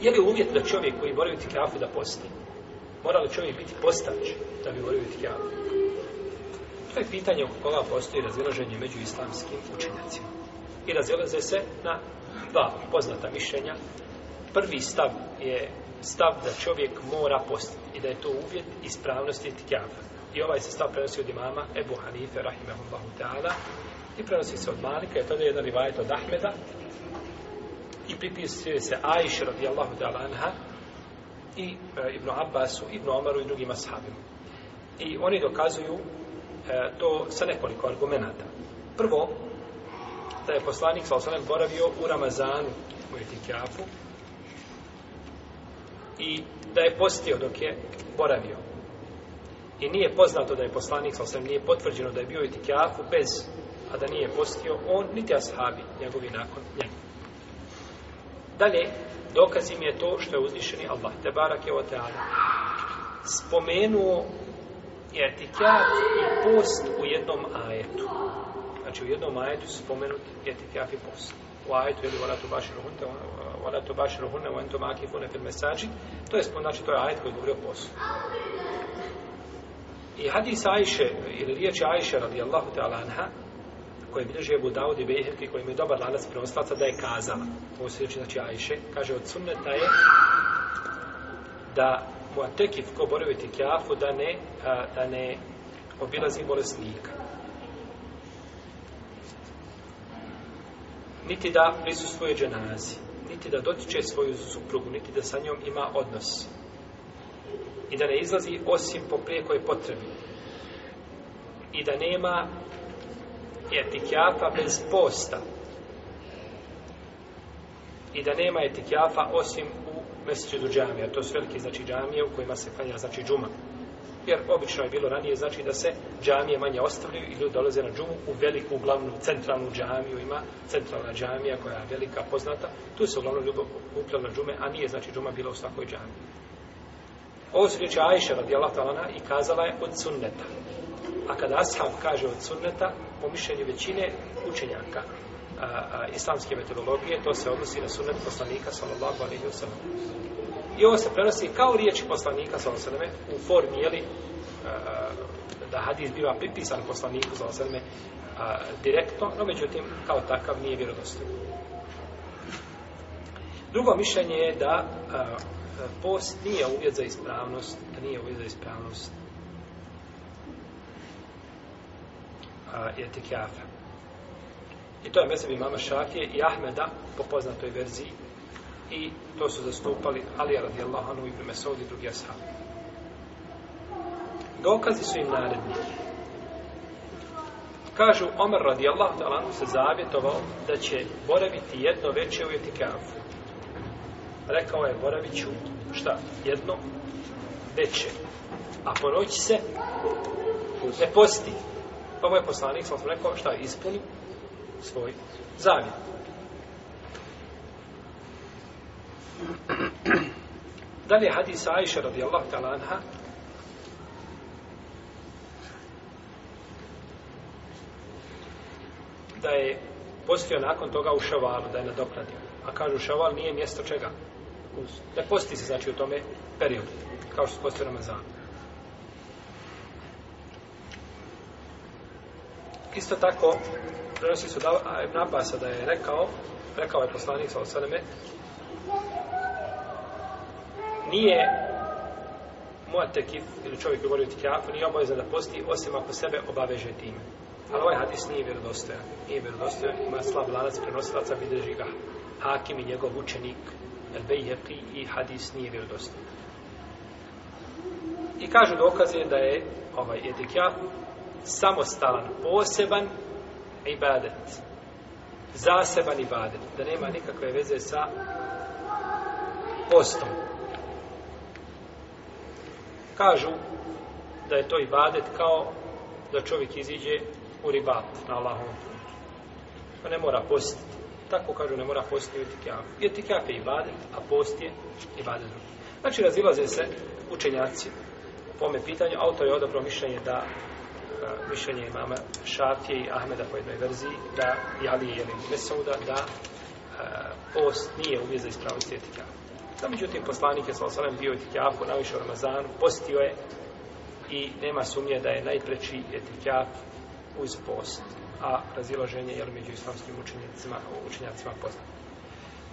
Je li uvjet da čovjek koji boravi u itikafu da posti? Mora li čovjek biti postavić da bi boravi u itikafu? To je pitanje oko koga postoji razilaženje među islamskim učenjacima. I razilaze se na dva poznata mišljenja. Prvi stav je stav da čovjek mora postiti i da je to uvjet ispravnosti itikafa. I ovaj se stav prenosi od imama Ebu Hanife, rahimahullahu ta'ala, i prenosi se od Malika, je to je jedan rivajet od Ahmeda, i pripisuje se Ajše radijallahu ta'ala anha i e, Ibn Abbasu, Ibn Omaru i drugim ashabima. I oni dokazuju e, to sa nekoliko argumenta. Prvo, da je poslanik sa osanem boravio u Ramazanu u Etikjafu i da je postio dok je boravio. I nije poznato da je poslanik sa osanem nije potvrđeno da je bio u Etikjafu bez a da nije postio on, niti ashabi njegovi nakon njegovi. Dalje, dokaz im je to što je uzvišeni Allah, te barak je oteala, spomenuo etikat i post u jednom ajetu. Znači, u jednom ajetu se spomenut etikat i post. U ajetu, jel, vola to baš rohunte, vola to baš rohunte, vola to maki, vola to mesađi, to je, znači, to je ajet koji govori o postu. I hadis Ajše, ili riječ Ajše, radijallahu ta'ala anha, koje bilježi Ebu Dawud i Bejherki, kojim je dobar lanac preostalca, da je kazala. Ovo se reči, znači Ajše, kaže od sunneta je da mu atekif ko boravi tikjafu, da ne, a, da ne obilazi bolesnika. Niti da prisustuje dženazi, niti da dotiče svoju suprugu, niti da sa njom ima odnos. I da ne izlazi osim po prije koje potrebi. I da nema etikjafa bez posta i da nema etikjafa osim u mjeseću džamija. To su velike znači, džamije u kojima se klanja znači, džuma. Jer obično je bilo ranije znači da se džamije manje ostavljaju i ljudi dolaze na džumu u veliku, glavnu, centralnu džamiju. Ima centralna džamija koja je velika, poznata. Tu se uglavnom ljubo upljali na džume, a nije znači džuma bila u svakoj džamiji. Ovo su riječi Ajše radijalatalana i kazala je od sunneta. A kada ashab kaže od sunneta, po mišljenju većine učenjaka a, a, islamske metodologije, to se odnosi na sunnet poslanika sallallahu alaihi wa sallam. I ovo se prenosi kao riječi poslanika sallallahu alaihi wa sallam u formi, jeli, da hadis biva pripisan poslaniku sallallahu alaihi wa direktno, no međutim, kao takav nije vjerodostan. Drugo mišljenje je da a, post nije uvjet za ispravnost, nije uvjet za ispravnost a, etikjafe. I to je mesebi mama Šafije i Ahmeda po poznatoj verziji i to su zastupali Ali radijallahu anhu i Mesaud i drugi ashabi. Dokazi su im naredni. Kažu, Omer radijallahu ta'ala se zavjetovao da će boraviti jedno veće u etikafu. Rekao je, boravit ću, šta, jedno veće. A po noći se ne posti. Pa mu je poslanik sam rekao šta ispuni svoj zavjet. Dalje hadis Aisha radijallahu ta'ala anha da je postio nakon toga u ševalu, da je nadoknadio. A kažu, ševal nije mjesto čega? Ne posti se, znači, u tome periodu, kao što se postio Ramazanu. Isto tako, prenosi su da, a, Ibn Abbas da je rekao, rekao je poslanik sa osvrame, nije moj tekif, ili čovjek govori o tekijafu, nije obavezan da posti, osim ako sebe obaveže time. Ali ovaj hadis nije vjerodostojan. Nije vjerodostojan, ima slab lanac prenosilaca, bideži ga hakim i njegov učenik, el bejeqi i hadis nije vjerodostojan. I kažu dokaze da je ovaj etikijaf samostalan, poseban ibadet. Zaseban ibadet. Da nema nikakve veze sa postom. Kažu da je to ibadet kao da čovjek iziđe u ribat na Allahom. Pa ne mora postiti. Tako kažu, ne mora postiti u etikijaf. I etikijaf je ibadet, a post je ibadet drugi. Znači, razilaze se učenjaci po ome pitanju. Autor je odobro mišljenje da mišljenje imama Šafije i Ahmeda po jednoj verziji da i Ali je jelim Mesouda da a, e, post nije uvijez za ispravnosti etika. Da, međutim, poslanik je sa bio etikafu, najviše u Ramazanu, postio je i nema sumnje da je najpreći etikaf uz post, a razilaženje je među islamskim učenjacima, učenjacima poznato.